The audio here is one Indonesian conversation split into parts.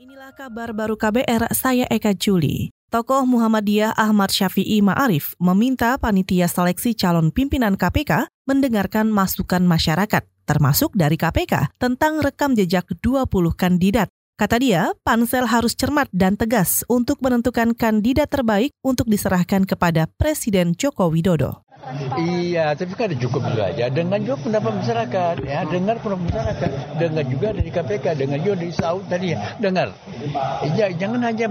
Inilah kabar baru KBR, saya Eka Juli. Tokoh Muhammadiyah Ahmad Syafi'i Ma'arif meminta panitia seleksi calon pimpinan KPK mendengarkan masukan masyarakat, termasuk dari KPK, tentang rekam jejak 20 kandidat. Kata dia, pansel harus cermat dan tegas untuk menentukan kandidat terbaik untuk diserahkan kepada Presiden Joko Widodo. Iya, tapi kan cukup juga aja. Dengan juga pendapat masyarakat, ya, dengar pendapat masyarakat, dengar juga dari KPK, dengar juga dari Saud tadi, ya, dengar. Ya, jangan hanya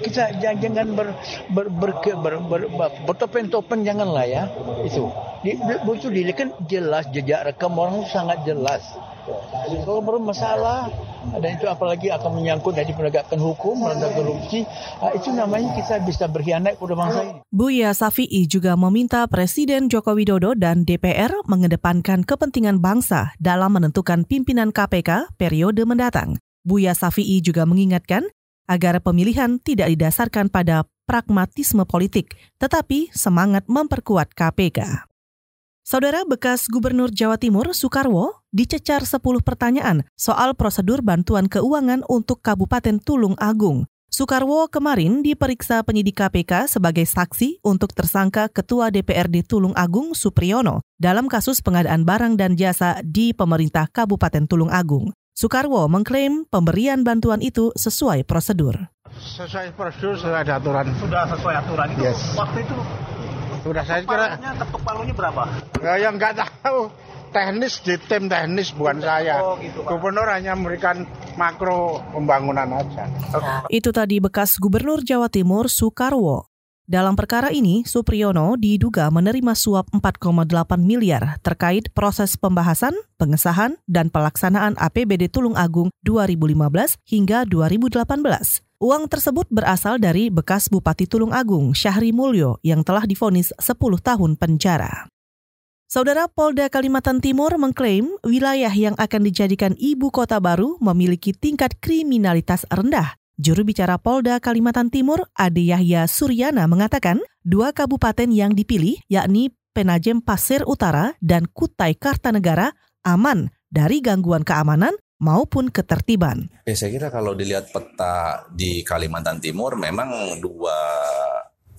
kita jangan ber, ber, ber, ber, ber, ber, bertopeng-topeng janganlah ya itu. Di, itu kan jelas jejak rekam orang sangat jelas. Kalau bermasalah dan itu apalagi akan menyangkut dari penegakan hukum, menegakkan korupsi, ah, itu namanya kita bisa berkhianat kepada bangsa ini. Buya Safi'i juga meminta Presiden Joko Widodo dan DPR mengedepankan kepentingan bangsa dalam menentukan pimpinan KPK periode mendatang. Buya Safi'i juga mengingatkan agar pemilihan tidak didasarkan pada pragmatisme politik, tetapi semangat memperkuat KPK. Saudara bekas Gubernur Jawa Timur Soekarwo dicecar 10 pertanyaan soal prosedur bantuan keuangan untuk Kabupaten Tulung Agung. Soekarwo kemarin diperiksa penyidik KPK sebagai saksi untuk tersangka Ketua DPRD Tulung Agung Supriyono dalam kasus pengadaan barang dan jasa di pemerintah Kabupaten Tulung Agung. Soekarwo mengklaim pemberian bantuan itu sesuai prosedur. Sesuai prosedur, sesuai aturan. Sudah sesuai aturan itu. Yes. Waktu itu Sudah saya kira. ketuk palunya berapa? Ya, yang nggak tahu teknis di tim teknis bukan saya. Oh, gitu, Pak. Gubernur hanya memberikan makro pembangunan aja. Itu tadi bekas Gubernur Jawa Timur Soekarwo. Dalam perkara ini, Supriyono diduga menerima suap 4,8 miliar terkait proses pembahasan, pengesahan, dan pelaksanaan APBD Tulung Agung 2015 hingga 2018. Uang tersebut berasal dari bekas Bupati Tulung Agung, Syahri Mulyo, yang telah difonis 10 tahun penjara. Saudara Polda Kalimantan Timur mengklaim wilayah yang akan dijadikan ibu kota baru memiliki tingkat kriminalitas rendah. Juru bicara Polda Kalimantan Timur, Ade Yahya Suryana mengatakan, dua kabupaten yang dipilih yakni Penajem Pasir Utara dan Kutai Kartanegara aman dari gangguan keamanan maupun ketertiban. Ya, saya kira kalau dilihat peta di Kalimantan Timur memang dua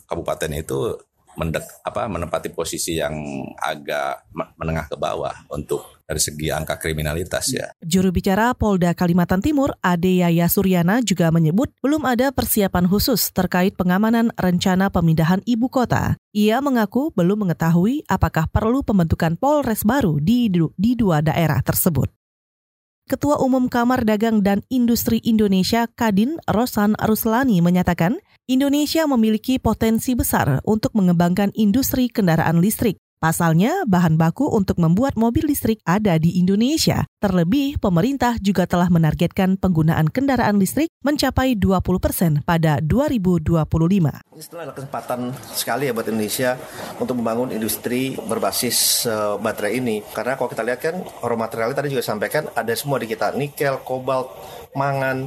kabupaten itu mendek, apa, menempati posisi yang agak menengah ke bawah untuk dari segi angka kriminalitas ya. Juru bicara Polda Kalimantan Timur, Ade Yaya Suryana juga menyebut belum ada persiapan khusus terkait pengamanan rencana pemindahan ibu kota. Ia mengaku belum mengetahui apakah perlu pembentukan Polres baru di, di dua daerah tersebut. Ketua Umum Kamar Dagang dan Industri Indonesia Kadin Rosan Ruslani menyatakan, Indonesia memiliki potensi besar untuk mengembangkan industri kendaraan listrik. Pasalnya, bahan baku untuk membuat mobil listrik ada di Indonesia. Terlebih, pemerintah juga telah menargetkan penggunaan kendaraan listrik mencapai 20 persen pada 2025. Ini setelah ada kesempatan sekali ya buat Indonesia untuk membangun industri berbasis uh, baterai ini. Karena kalau kita lihat kan raw materialnya tadi juga sampaikan ada semua di kita, nikel, kobalt, mangan,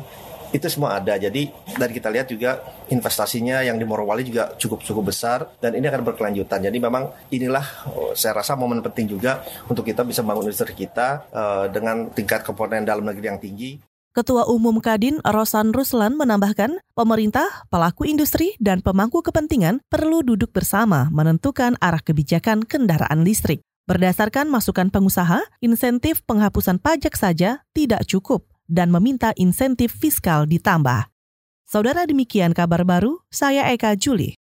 itu semua ada. Jadi dari kita lihat juga investasinya yang di Morowali juga cukup cukup besar dan ini akan berkelanjutan. Jadi memang inilah oh, saya rasa momen penting juga untuk kita bisa membangun industri kita uh, dengan tingkat komponen dalam negeri yang tinggi. Ketua Umum Kadin Rosan Ruslan menambahkan, pemerintah, pelaku industri, dan pemangku kepentingan perlu duduk bersama menentukan arah kebijakan kendaraan listrik. Berdasarkan masukan pengusaha, insentif penghapusan pajak saja tidak cukup dan meminta insentif fiskal ditambah. Saudara demikian kabar baru, saya Eka Juli.